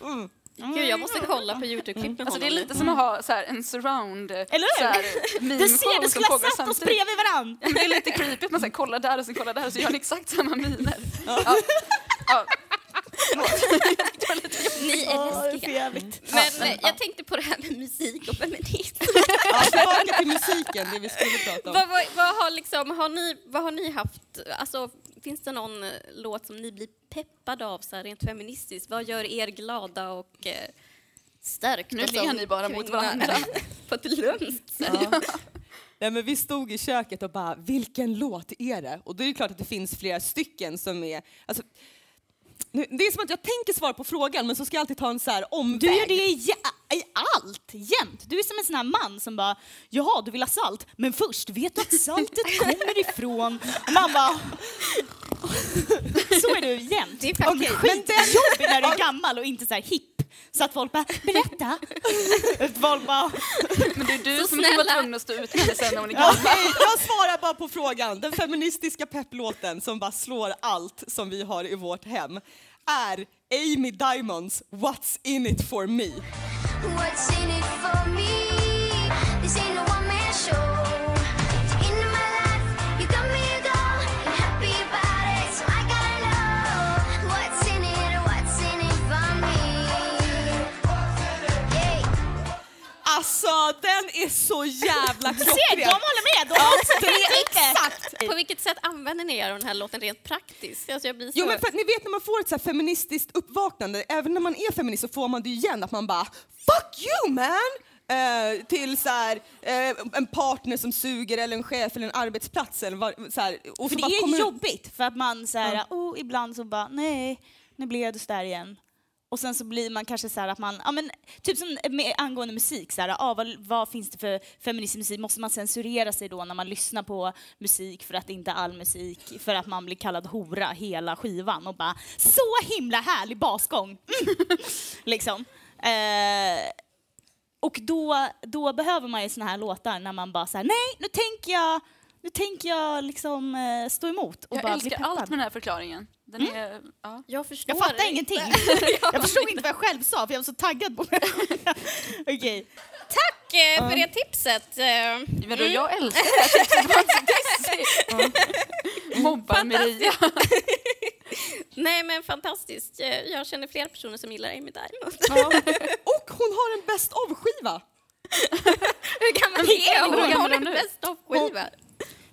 C: Mm.
A: Gud, jag måste kolla på Youtube-klipp med
D: Alltså det är lite som att ha så här, en surround
B: Eller hur?
D: så här,
B: Du ser, det
D: som
B: skulle ha satt oss bredvid varandra.
D: Det är lite creepy att man så här, kollar där och sen kollar där och så gör ni exakt samma miner. Ja. Ja.
A: Ni är läskiga. Men eh, jag tänkte på det här med musik och feminism.
C: Ja, tillbaka till musiken, det vi skulle prata om.
A: vad, vad, vad, har liksom, har ni, vad har ni haft, alltså finns det någon eh, låt som ni blir peppade av så här, rent feministiskt? Vad gör er glada och eh, stärkta
D: Nu ler ni bara mot varandra.
A: På ett sätt.
C: Ja. Nej, men vi stod i köket och bara, vilken låt är det? Och då är det klart att det finns flera stycken som är... Alltså, nu- det är som att jag tänker svara på frågan men så ska jag alltid ta en så här omväg.
B: Du gör det i, i allt, jämt. Du är som en sån här man som bara, jaha du vill ha salt, men först, vet du att saltet kommer ifrån? Och man bara, så är du jämt.
A: Det är faktiskt
B: Okej, skitjobbig när du är gammal och inte så här hipp. Så att folk bara, berätta. folk bara,
D: Men det är du
A: Så
D: som kommer vara
A: snälla.
D: tvungen att stå ut med henne sen när hon är gammal.
C: Jag svarar bara på frågan. Den feministiska pepplåten som bara slår allt som vi har i vårt hem är Amy Diamonds What's in it for me.
G: What's in it for me? This ain't a one man show.
C: Alltså den är så jävla
B: se,
C: klockren.
B: de håller med! De det.
C: exakt
A: På vilket sätt använder ni er av den här låten rent praktiskt? Alltså jag blir så...
C: Jo men för att ni vet när man får ett så här feministiskt uppvaknande, även när man är feminist så får man det ju igen att man bara Fuck you man! Eh, till så här, eh, en partner som suger eller en chef eller en arbetsplats. Eller vad, så här, och
B: För
C: så
B: det
C: bara
B: är
C: kommer-
B: jobbigt för att man så här, oh, ibland så bara nej, nu blev du så där igen. Och sen så blir man kanske så här att man, ja men typ som med, angående musik, så här, ah, vad, vad finns det för feministisk musik? Måste man censurera sig då när man lyssnar på musik för att inte all musik, för att man blir kallad hora hela skivan och bara så himla härlig basgång! Liksom. Eh, och då, då behöver man ju såna här låtar när man bara säger nej, nu tänker jag, nu tänker jag liksom eh, stå emot och
D: Jag
B: bara bli
D: älskar
B: peppad.
D: allt med den här förklaringen. Den är, ja.
A: Jag förstår
B: Jag fattar ingenting. jag förstod inte vad jag själv sa för jag var så taggad på det. Okej.
A: Tack eh, för det tipset. Eh,
D: Vadå, jag älskar det här tipset. Dissigt. Mobbar Maria.
A: Nej men fantastiskt. Jag, jag känner flera personer som gillar Amy Diamond.
C: Och hon har en best of-skiva.
A: Hur är hon?
D: Hur
A: Hon
D: gammal
A: har
D: hon
A: en
D: nu?
A: best of-skiva.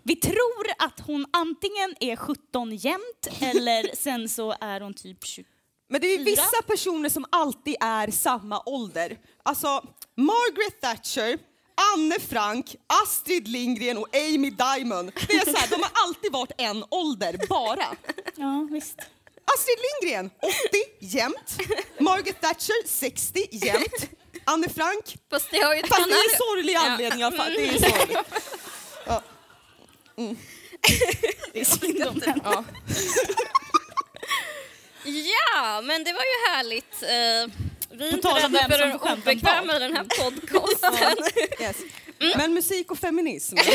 B: Vi tror att hon antingen är 17 jämt eller sen så är hon typ 20.
C: Men det är vissa personer som alltid är samma ålder. Alltså Margaret Thatcher, Anne Frank, Astrid Lindgren och Amy Diamond. Det är så här, de har alltid varit en ålder, bara.
B: Ja, visst.
C: Astrid Lindgren, 80 jämt. Margaret Thatcher, 60 jämt. Anne Frank,
A: Fast det har ju
C: fast det är
A: annat...
C: sorglig anledning i alla fall. Det är sorgligt.
B: Det är synd om henne.
C: Ja.
A: Ja, men det var ju härligt. Eh, vi är
B: På
A: inte rädda för den obekväma i den här podcasten.
C: Yes. Men musik och feminism.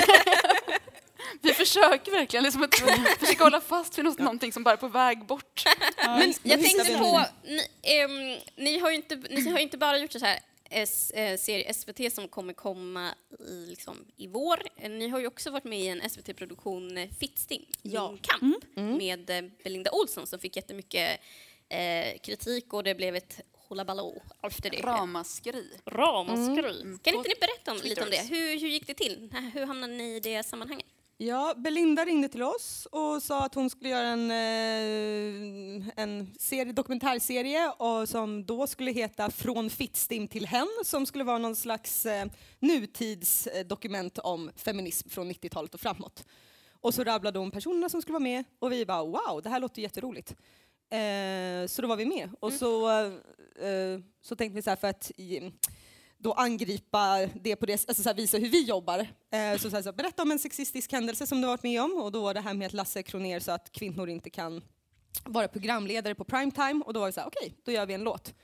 D: Vi försöker verkligen liksom att försöka hålla fast vid något, någonting som bara är på väg bort.
A: Men jag tänkte på, ni, ehm, ni, har ju inte, ni har ju inte bara gjort så här S, eh, serie SVT som kommer komma i, liksom, i vår. Eh, Ni har ju också varit med i en SVT-produktion, eh, Fittstim, Min kamp, med eh, Belinda Olsson som fick jättemycket eh, kritik och det blev ett hullabaloo efter det.
D: Ramaskri.
A: Ramaskri. Kan
D: Och
A: inte ni berätta om, lite om det? Hur, hur gick det till? Hur hamnade ni i det sammanhanget?
C: Ja, Belinda ringde till oss och sa att hon skulle göra en, eh, en serie, dokumentärserie och som då skulle heta Från Fittstim till hen som skulle vara någon slags eh, nutidsdokument om feminism från 90-talet och framåt. Och så rabblade hon personerna som skulle vara med och vi bara wow, det här låter jätteroligt. Eh, så då var vi med och så, eh, så tänkte vi så här för att då angripa det på det, alltså så här visa hur vi jobbar. Eh, så så här, så berätta om en sexistisk händelse som du har varit med om och då var det här med att Lasse Kronér sa att kvinnor inte kan vara programledare på primetime och då var det så här, okej, då gör vi en låt.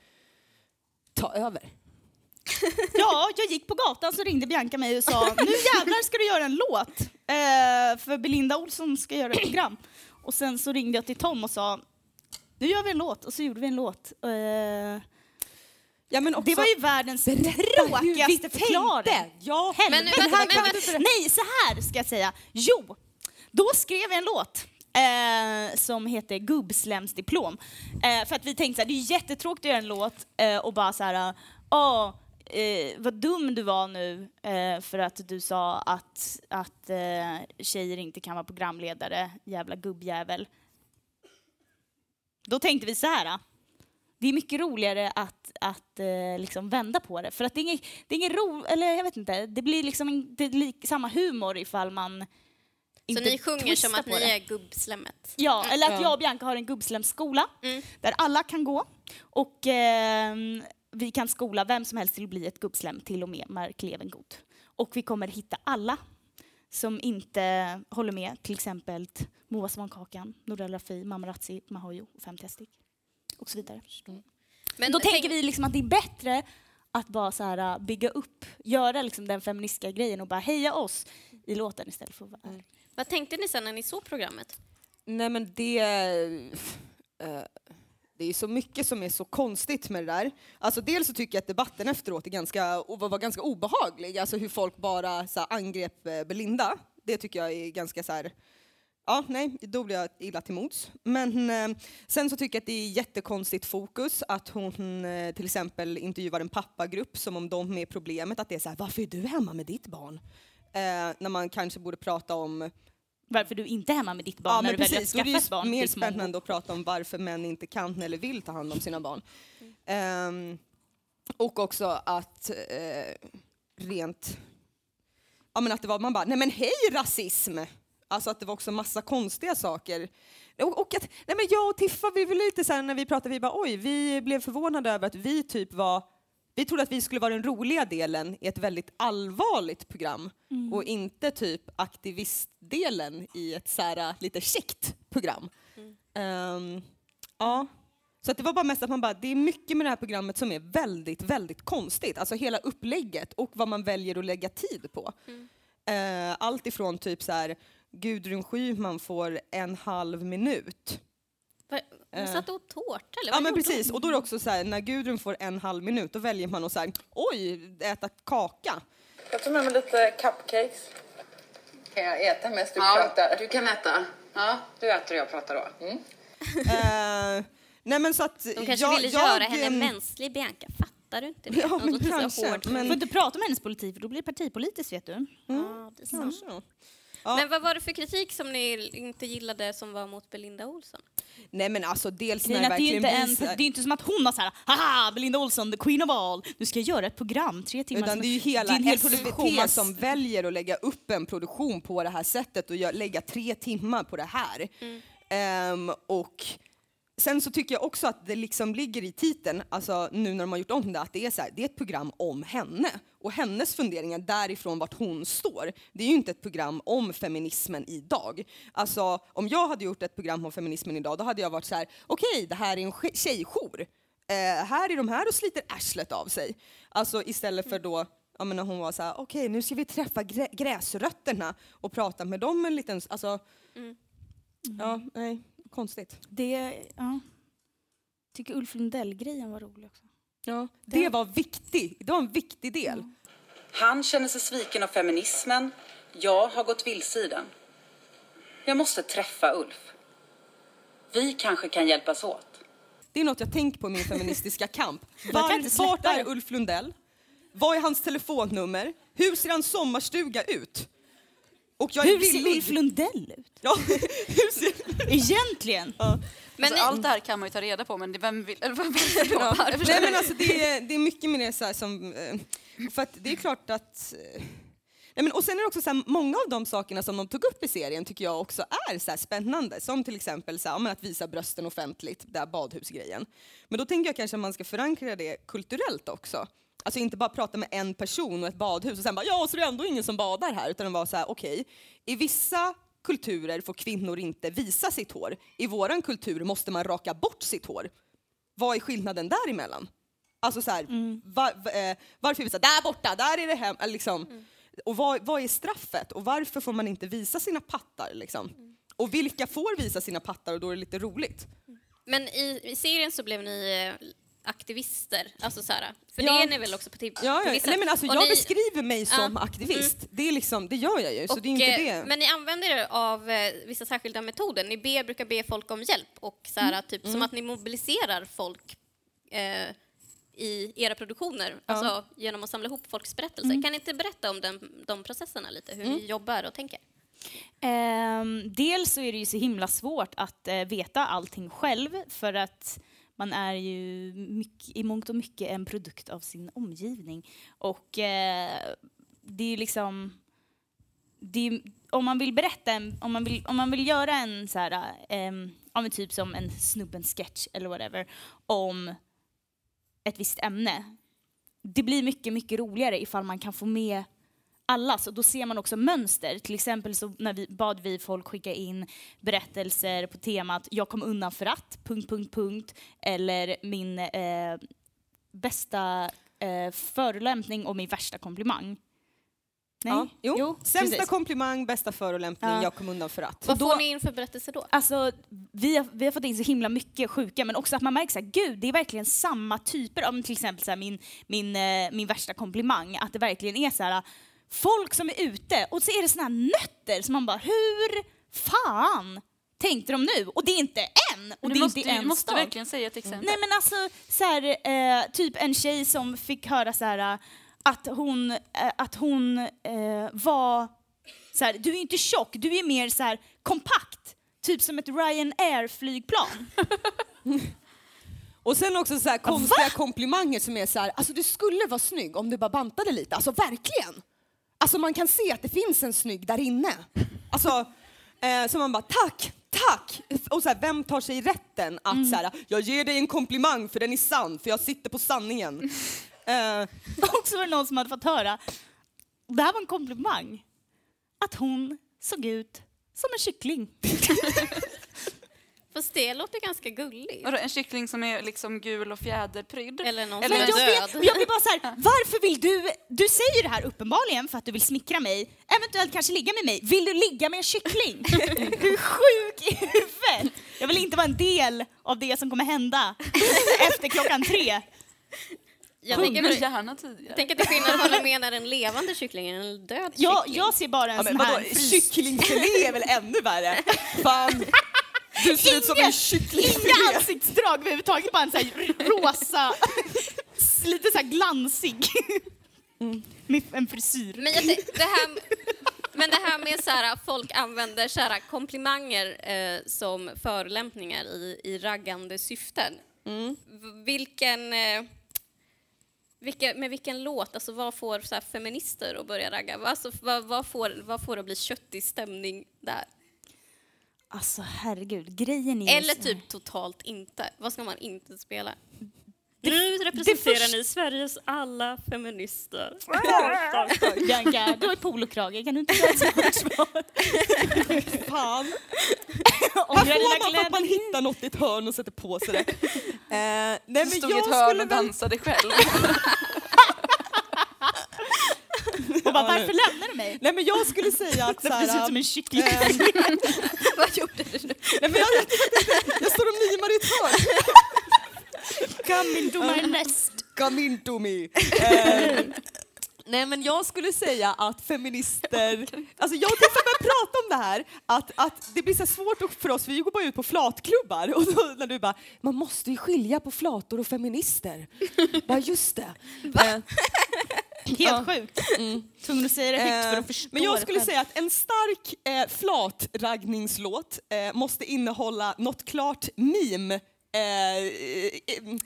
C: Ta över.
B: Ja, jag gick på gatan så ringde Bianca mig och sa nu jävlar ska du göra en låt. Eh, för Belinda Olsson ska göra ett program. Och sen så ringde jag till Tom och sa nu gör vi en låt och så gjorde vi en låt. Eh,
C: Ja, men också,
B: det var ju världens tråkigaste förklaring.
C: Ja,
A: Men
B: här
A: men
B: Nej, så här ska jag säga. Jo, då skrev jag en låt eh, som heter Gubbslemsdiplom. Eh, för att vi tänkte här, det är jättetråkigt att göra en låt eh, och bara så här, åh, eh, vad dum du var nu eh, för att du sa att, att eh, tjejer inte kan vara programledare, jävla gubbjävel. Då tänkte vi så här. Det är mycket roligare att, att eh, liksom vända på det. För att det är ingen, det är ingen ro, eller jag vet inte, det blir liksom en, det är lik, samma humor ifall man
A: Så
B: inte
A: ni sjunger som att
B: på
A: ni
B: det.
A: är gubbslemmet?
B: Ja, eller att
C: Ja.
B: jag och Bianca har en gubbslemsskola
A: Mm.
B: där alla kan gå. Och eh, vi kan skola vem som helst till att bli ett gubbslem, till och med Mark Levengood. Och vi kommer hitta alla som inte håller med, till exempel Moa Svankakan, Norell Rafi, Mamma Razzi, Mahojo och Fem Testik. Och så vidare.
A: Men
B: Då
A: tänk-
B: tänker vi liksom att det är bättre att bara så här, äh, bygga upp, göra liksom den feministiska grejen och bara heja oss i låten istället för att vara ärlig.
A: Vad tänkte ni sen när ni såg programmet?
C: Nej men det... eh, det är så mycket som är så konstigt med det där. Alltså dels så tycker jag att debatten efteråt är ganska, var ganska obehaglig. Alltså hur folk bara så här, angrep eh, Belinda. Det tycker jag är ganska så här... Ja, nej, då blir jag illa till mods. Men eh, sen så tycker jag att det är jättekonstigt fokus att hon eh, till exempel intervjuar en pappagrupp som om de är problemet. Att det är så här, varför är du hemma med ditt barn? Eh, när man kanske borde prata om
B: Varför du inte är hemma med ditt barn
C: Ja,
B: när
C: men
B: du väljer att
C: precis. Då är
B: skaffa
C: det
B: ett barn.
C: mer spännande att prata om varför män inte kan eller vill ta hand om sina barn. Ehm, och också att eh, rent... Ja, men att det var, man bara, nej men hej rasism! Alltså att det var också massa konstiga saker. Och, och att, nej men jag och Tiffa, vi var lite så här när vi pratade, vi bara oj, vi blev förvånade över att vi typ var vi trodde att vi skulle vara den roliga delen i ett väldigt allvarligt program och inte typ aktivistdelen i ett så här, lite käckt program. Ehm, ja. Så att det var bara mest att man bara, det är mycket med det här programmet som är väldigt, väldigt konstigt. Alltså hela upplägget och vad man väljer att lägga tid på. Eh, allt ifrån typ så här, Gudrun Schyman får en halv minut.
A: Hon
C: Eh.
A: satt och åt tårta eller
C: Ja men precis, och då är det också så här, när Gudrun får en halv minut då väljer man att så här, oj, äta kaka.
H: Jag tar med mig lite cupcakes. Kan jag äta mest du pratar?
I: Du kan äta. Ja, du äter och jag pratar då.
C: Eh, nej men så att
A: De kanske
C: jag,
A: ville
C: jag,
A: göra henne
C: ehm,
A: mänsklig, Bianca. Fattar du inte det?
C: Ja, men kanske, men-
B: Du får inte prata om hennes politik för då blir det partipolitiskt vet du.
A: Ja, det är sant.
C: Kanske. Ja.
A: Men vad var det för kritik som ni inte gillade som var mot Belinda Olsson?
C: Nej men alltså dels när
B: är
C: det
B: är
C: verkligen
B: inte en,
C: visar...
B: det är inte som att hon har såhär, haha, Belinda Olsson, the queen of all, nu ska jag göra ett program, tre timmar.
C: Utan det är ju hela
B: en hel.
C: SVT som väljer att lägga upp en produktion på det här sättet och lägga tre timmar på det här. Ehm, och sen så tycker jag också att det liksom ligger i titeln, alltså nu när de har gjort om det, att det är, så här, det är ett program om henne och hennes funderingar därifrån vart hon står. Det är ju inte ett program om feminismen idag. Alltså om jag hade gjort ett program om feminismen idag, då hade jag varit så här: okej, det här är en tje- tjejjour. Eh, här är de här och sliter arslet av sig. Alltså istället för då Ja, men när hon var så här, okej nu ska vi träffa grä- gräsrötterna och prata med dem en liten, alltså, ja, nej, konstigt.
B: Det, ja. Tycker Ulf Lundell-grejen var rolig också.
C: Ja, det var viktig, det var en viktig del.
I: Han känner sig sviken av feminismen. Jag har gått vilse i den. Jag måste träffa Ulf. Vi kanske kan hjälpas åt.
C: Det är något jag tänkt på i min feministiska kamp. Var, vart är. Ulf Lundell? Vad är hans telefonnummer? Hur ser hans sommarstuga ut? Och jag är
B: Hur ser. Ulf Lundell ut?
C: Ja, hur ser...
B: Egentligen?
A: Men
D: alltså,
A: ni-
D: allt det här kan man ju ta reda på men det, vem vill, eller vem vill? Varför?
C: Nej men alltså det är, det är mycket med det så här som, eh, för att det är klart att eh, Nej, men, och sen är det också så här, många av de sakerna som de tog upp i serien tycker jag också är så här spännande. Som till exempel så här, ja, att visa brösten offentligt, där badhusgrejen. Men då tänker jag kanske att man ska förankra det kulturellt också. Alltså inte bara prata med en person och ett badhus och sen bara ja, så det är ändå ingen som badar här. Utan vara så här, okej, i vissa kulturer får kvinnor inte visa sitt hår. I våran kultur måste man raka bort sitt hår. Vad är skillnaden däremellan? Alltså så här, var, va- eh, varför är vi så här, där borta, där är det hem, liksom. Och vad, vad är straffet? Och varför får man inte visa sina pattar? Liksom? Och vilka får visa sina pattar och då är det lite roligt?
A: Men i, i serien så blev ni eh, aktivister, alltså så här, för
C: Ja.
A: det är ni väl också på, till,
C: Ja,
A: till
C: ja.
A: vissa-
C: Nej, men alltså,
A: och
C: jag
A: ni-
C: beskriver mig som
A: Ja.
C: aktivist. Det, är liksom, det gör jag ju, så
A: och,
C: det är inte
A: eh,
C: det.
A: Men ni använder er av eh, vissa särskilda metoder. Ni ber, brukar be folk om hjälp och så
C: Mm.
A: här, typ som att ni mobiliserar folk eh, i era produktioner, alltså genom att samla ihop folks berättelser.
C: Mm.
A: Kan ni inte berätta om den, de processerna lite, hur ni jobbar och tänker?
B: Ehm, dels så är det ju så himla svårt att eh, veta allting själv för att man är ju mycket, i mångt och mycket en produkt av sin omgivning. Och eh, det är liksom... Det är, om man vill berätta, en, om, man vill, om man vill göra en så här, eh, ja, men typ som en snubben-sketch eller whatever, om ett visst ämne. Det blir mycket, mycket roligare ifall man kan få med allas och då ser man också mönster. Till exempel så när vi, bad vi folk skicka in berättelser på temat jag kom undan för att, punkt, punkt, punkt, eller min eh, bästa eh, förolämpning och min värsta komplimang. Nej?
C: Ja, jo. Sämsta
B: precis.
C: komplimang, bästa förolämpning,
B: Ja.
C: jag kom undan för att.
A: Vad
B: då-
A: får ni in för berättelser då?
B: Alltså, vi har, vi har fått in så himla mycket sjuka, men också att man märker så här, gud, det är verkligen samma typer av, till exempel så här, min, min, eh, min värsta komplimang, att det verkligen är så här, folk som är ute och så är det såna här nötter som man bara, hur fan tänkte de nu? Och det är inte en, och det
D: du
B: är
D: måste,
B: inte
D: du
B: en
D: måste
B: stad.
D: verkligen säga ett exempel.
B: Nej men alltså, så här, eh, typ en tjej som fick höra så här, eh, att hon, eh, att hon eh, var så här, du är inte tjock, du är mer så här kompakt. Typ som ett Ryanair-flygplan.
C: Och sen också så här konstiga komplimanger som är så här, alltså du skulle vara snygg om du bara bantade lite, alltså verkligen. Alltså man kan se att det finns en snygg där inne. Alltså, eh, så man bara tack, tack! Och så här, vem tar sig rätten att så här, jag ger dig en komplimang för den är sann, för jag sitter på sanningen. Eh,
B: Och så var det någon som hade fått höra, det här var en komplimang, att hon såg ut som en kyckling.
A: Fast det låter ganska gulligt.
D: Vadå, en kyckling som är liksom gul och fjäderprydd?
A: Eller någon
D: Eller
A: som är
B: jag,
A: död.
B: vet, jag blir bara så här, varför vill du, du säger det här uppenbarligen för att du vill smickra mig, eventuellt kanske ligga med mig. Vill du ligga med en kyckling? Du är sjuk i huvudet. Jag vill inte vara en del av det som kommer hända efter klockan tre.
A: Jag tänker, väl-
D: gärna tidigare.
A: tänk att det är skillnad om du menar en levande kyckling än en död
B: Jag,
A: kyckling.
B: jag ser bara en
C: ja, men
B: sån
C: vadå,
B: här frys.
C: kycklingfilé är väl ännu värre? Fan, du ser ut som en
B: Inga
C: kycklingfilé.
B: ansiktsdrag överhuvudtaget, bara en här rosa, lite så här glansig. Med en frisyr.
A: Men, jag, det här, men det här med så här, att folk använder så här, komplimanger eh, som förolämpningar i, i raggande syften.
C: Mm.
A: Vilken, eh, vilka, med vilken låt, alltså vad får så här, feminister att börja ragga? Vad- Alltså, vad, vad, får, vad får det att bli köttig stämning där?
B: Alltså herregud, grejen är...
A: Eller typ totalt inte. Vad ska man inte spela?
B: Det-
A: nu representerar
B: först-
A: ni Sveriges alla feminister.
B: Bianca, du har ett polokrage, kan du inte säga ett svar?
C: Fan. Här får man för att man hittar något i ett hörn och sätter på sig det. Eh, nej, men
D: stod i
C: jag
D: ett hörn och
C: väl...
D: dansade själv.
B: Och bara, varför lämnar du mig?
C: Nej men jag skulle säga att
B: Därför du ser ut som
C: såhär...
B: en kyckling.
A: Vad gjorde du nu?
C: Nej men jag, jag, jag, jag står och mimar i ett hörn.
B: Come into my nest.
C: Come into me. Eh, nej men jag skulle säga att feminister, alltså jag Tiffany började prata om det här, att, att det blir så svårt för oss, vi går bara ut på flatklubbar och då, när du bara, man måste ju skilja på flator och feminister. Bara just det. Eh,
B: Helt sjukt. Tvungen att säga det högt för
C: Eh,
B: att förstå
C: Men jag skulle säga att en stark eh, flatraggningslåt eh, måste innehålla något klart meme eh, eh, eh,
B: hon,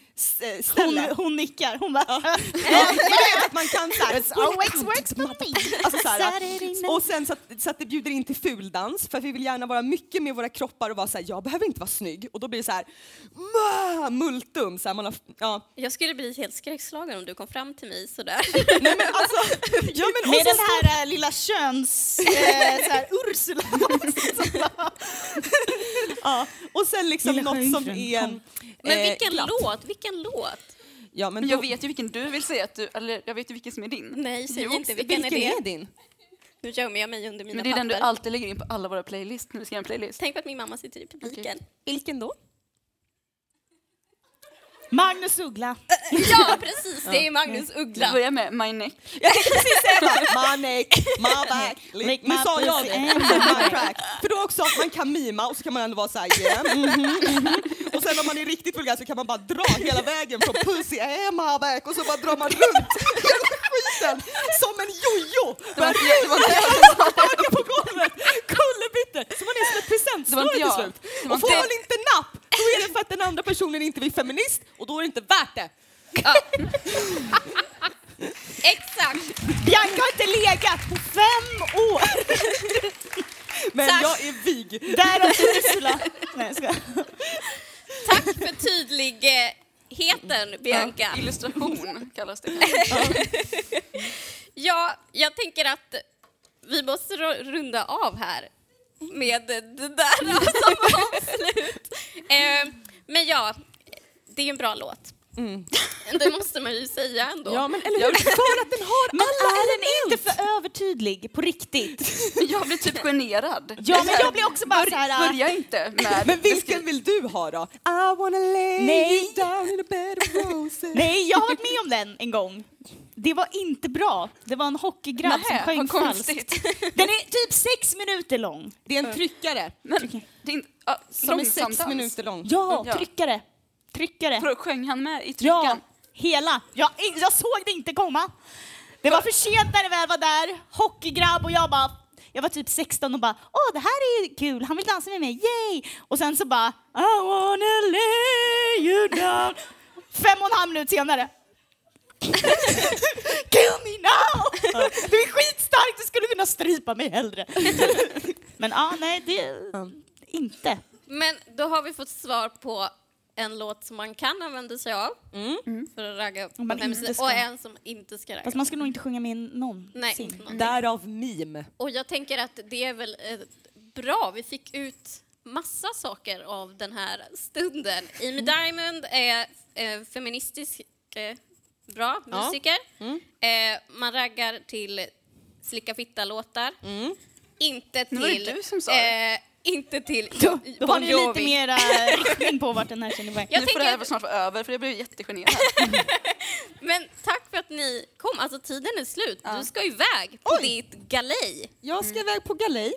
C: ställe.
B: hon nickar. Hon bara...
C: Ja, vet att man kan såhär...
B: It's always works for me.
C: Alltså så här, och sen så att, så att det bjuder in till fuldans, för att vi vill gärna vara mycket med våra kroppar och vara såhär, jag behöver inte vara snygg. Och då blir det så här, multum. Så här, man har, ja.
A: Jag skulle bli helt skräckslagen om du kom fram till mig sådär.
C: Nej men alltså, ja, men,
B: Med
C: så
B: den här äh, lilla köns... Äh, så här, Ursula.
C: ja, och sen liksom
B: Lilla
C: något som är...
B: kom.
A: Men
C: eh,
A: vilken
C: glatt.
A: låt? Vilken låt?
C: Ja, men
D: jag
C: då-
D: vet ju vilken du vill säga att du, eller jag vet ju vilken som är din.
A: Nej, säg
D: Jo,
A: inte. Vilken,
C: Vilken
A: är det?
C: är din?
A: Nu gömmer jag mig under mina
D: Men det är den du
A: papper.
D: alltid lägger in på alla våra playlists när vi ska göra en playlist.
A: Tänk på att min mamma sitter i publiken.
C: Vilken då?
B: Magnus Uggla.
A: Ja, precis! Det är Magnus Uggla.
D: börjar med My Neck.
C: Jag tänkte precis säga bara, my neck, my back, Lick Nu
B: my
C: sa jag det, my crack. För då också att man kan mima och så kan man ändå vara såhär yeah, mhm, mhm. Och sen om man är riktigt vulgär så kan man bara dra hela vägen från pussy and my back och så bara drar man runt skiten som en jojo.
D: Det var inte jag, det var inte jag.
C: Tillbaka på golvet, kullerbyttor. Så man är som ett
D: Det var
C: presentsnöre
D: inte
C: till slut.
D: Det var
C: Och får
D: inte-
C: man inte napp, då är det för att den andra personen inte vill feminist och då är det inte värt det.
A: Exakt!
B: Bianca har inte legat på fem år.
C: Men
A: Tack.
C: jag är vig.
B: Därav Ursula. Nej, skojar.
A: Tack för tydligheten, Bianca.
D: Illustration kallas det kanske.
A: Ja, jag tänker att vi måste ru- runda av här med det där som avslut. Eh, men ja, det är en bra låt. Det måste man ju säga ändå.
C: Ja men eller hur, för att den har
B: Men
C: alla
B: är den inte för övertydlig på riktigt?
D: Jag blir typ generad.
B: Ja, men jag blir också bara så här...
D: Börja inte med...
C: Men vilken vill du ha då? I wanna lay
B: Nej.
C: down in a bed of roses.
B: Nej, jag har varit med om den en gång. Det var inte bra. Det var en hockeygrabb som
D: Nähä,
B: sjöng falskt. Den är typ sex minuter lång.
C: Det är en tryckare
D: Men, det är inte, ja,
C: som är sex
D: dans.
C: minuter lång.
B: Ja,
D: Ja.
B: tryckare. Tryckare.
D: Vadå, sjöng han med i
B: Ja,
D: tryckan?
B: hela. Jag, jag såg det inte komma. Det var för sent när det väl var där. Hockeygrabb och jag bara jag var typ 16 och bara åh det här är kul, han vill dansa med mig, yay! Och sen så bara I wanna lay you down. Fem och en halv minut senare. Kill me now! Du är skitstark, du skulle kunna strypa mig hellre. Men ja, nej det inte.
A: Men då har vi fått svar på en låt som man kan använda sig av för att ragga upp
B: man inte ska.
A: och en som inte ska ragga
B: Fast man ska nog inte sjunga med någon.
A: Nej, någonting.
C: Därav meme.
A: Och jag tänker att det är väl eh, bra. Vi fick ut massa saker av den här stunden. Amy Diamond är eh, feministisk, eh, bra
C: Ja.
A: musiker. Eh, man raggar till slicka fitta-låtar. Inte
D: Nu var det
A: till...
D: du som sa
A: eh, inte till
B: Då, då har ni lite mera riktning på vart den här känner iväg.
A: Jag
D: nu får det här
A: att-
D: snart vara över för jag blev jättegenerad.
A: Men tack för att ni kom. Alltså tiden är slut. Du ska iväg på
C: Oj.
A: ditt galej.
C: Jag ska iväg på galej.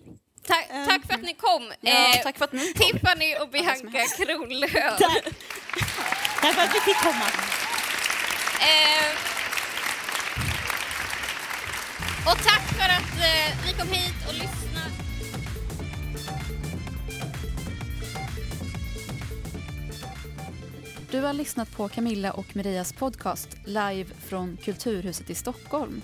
A: Ta- tack för att ni kom.
D: Ja,
A: Eh,
D: tack för att ni kom.
A: Tiffany och Bianca Kronlöf.
B: Tack. Tack för att vi fick komma.
A: Eh, och tack för att eh, ni kom hit och lyssnade.
D: Du har lyssnat på Camilla och Marias podcast live från Kulturhuset i Stockholm.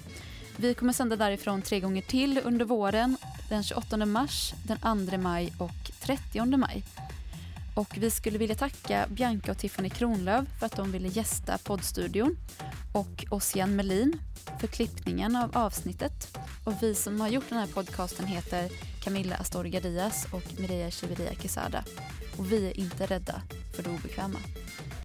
D: Vi kommer sända därifrån tre gånger till under våren, den 28 mars, den 2 maj och 30 maj. Och vi skulle vilja tacka Bianca och Tiffany Kronlöf för att de ville gästa poddstudion och Ossian Melin för klippningen av avsnittet. Och vi som har gjort den här podcasten heter Camilla Astorga Diaz och Mireia Chiveria Quesada. Och vi är inte rädda för det obekväma.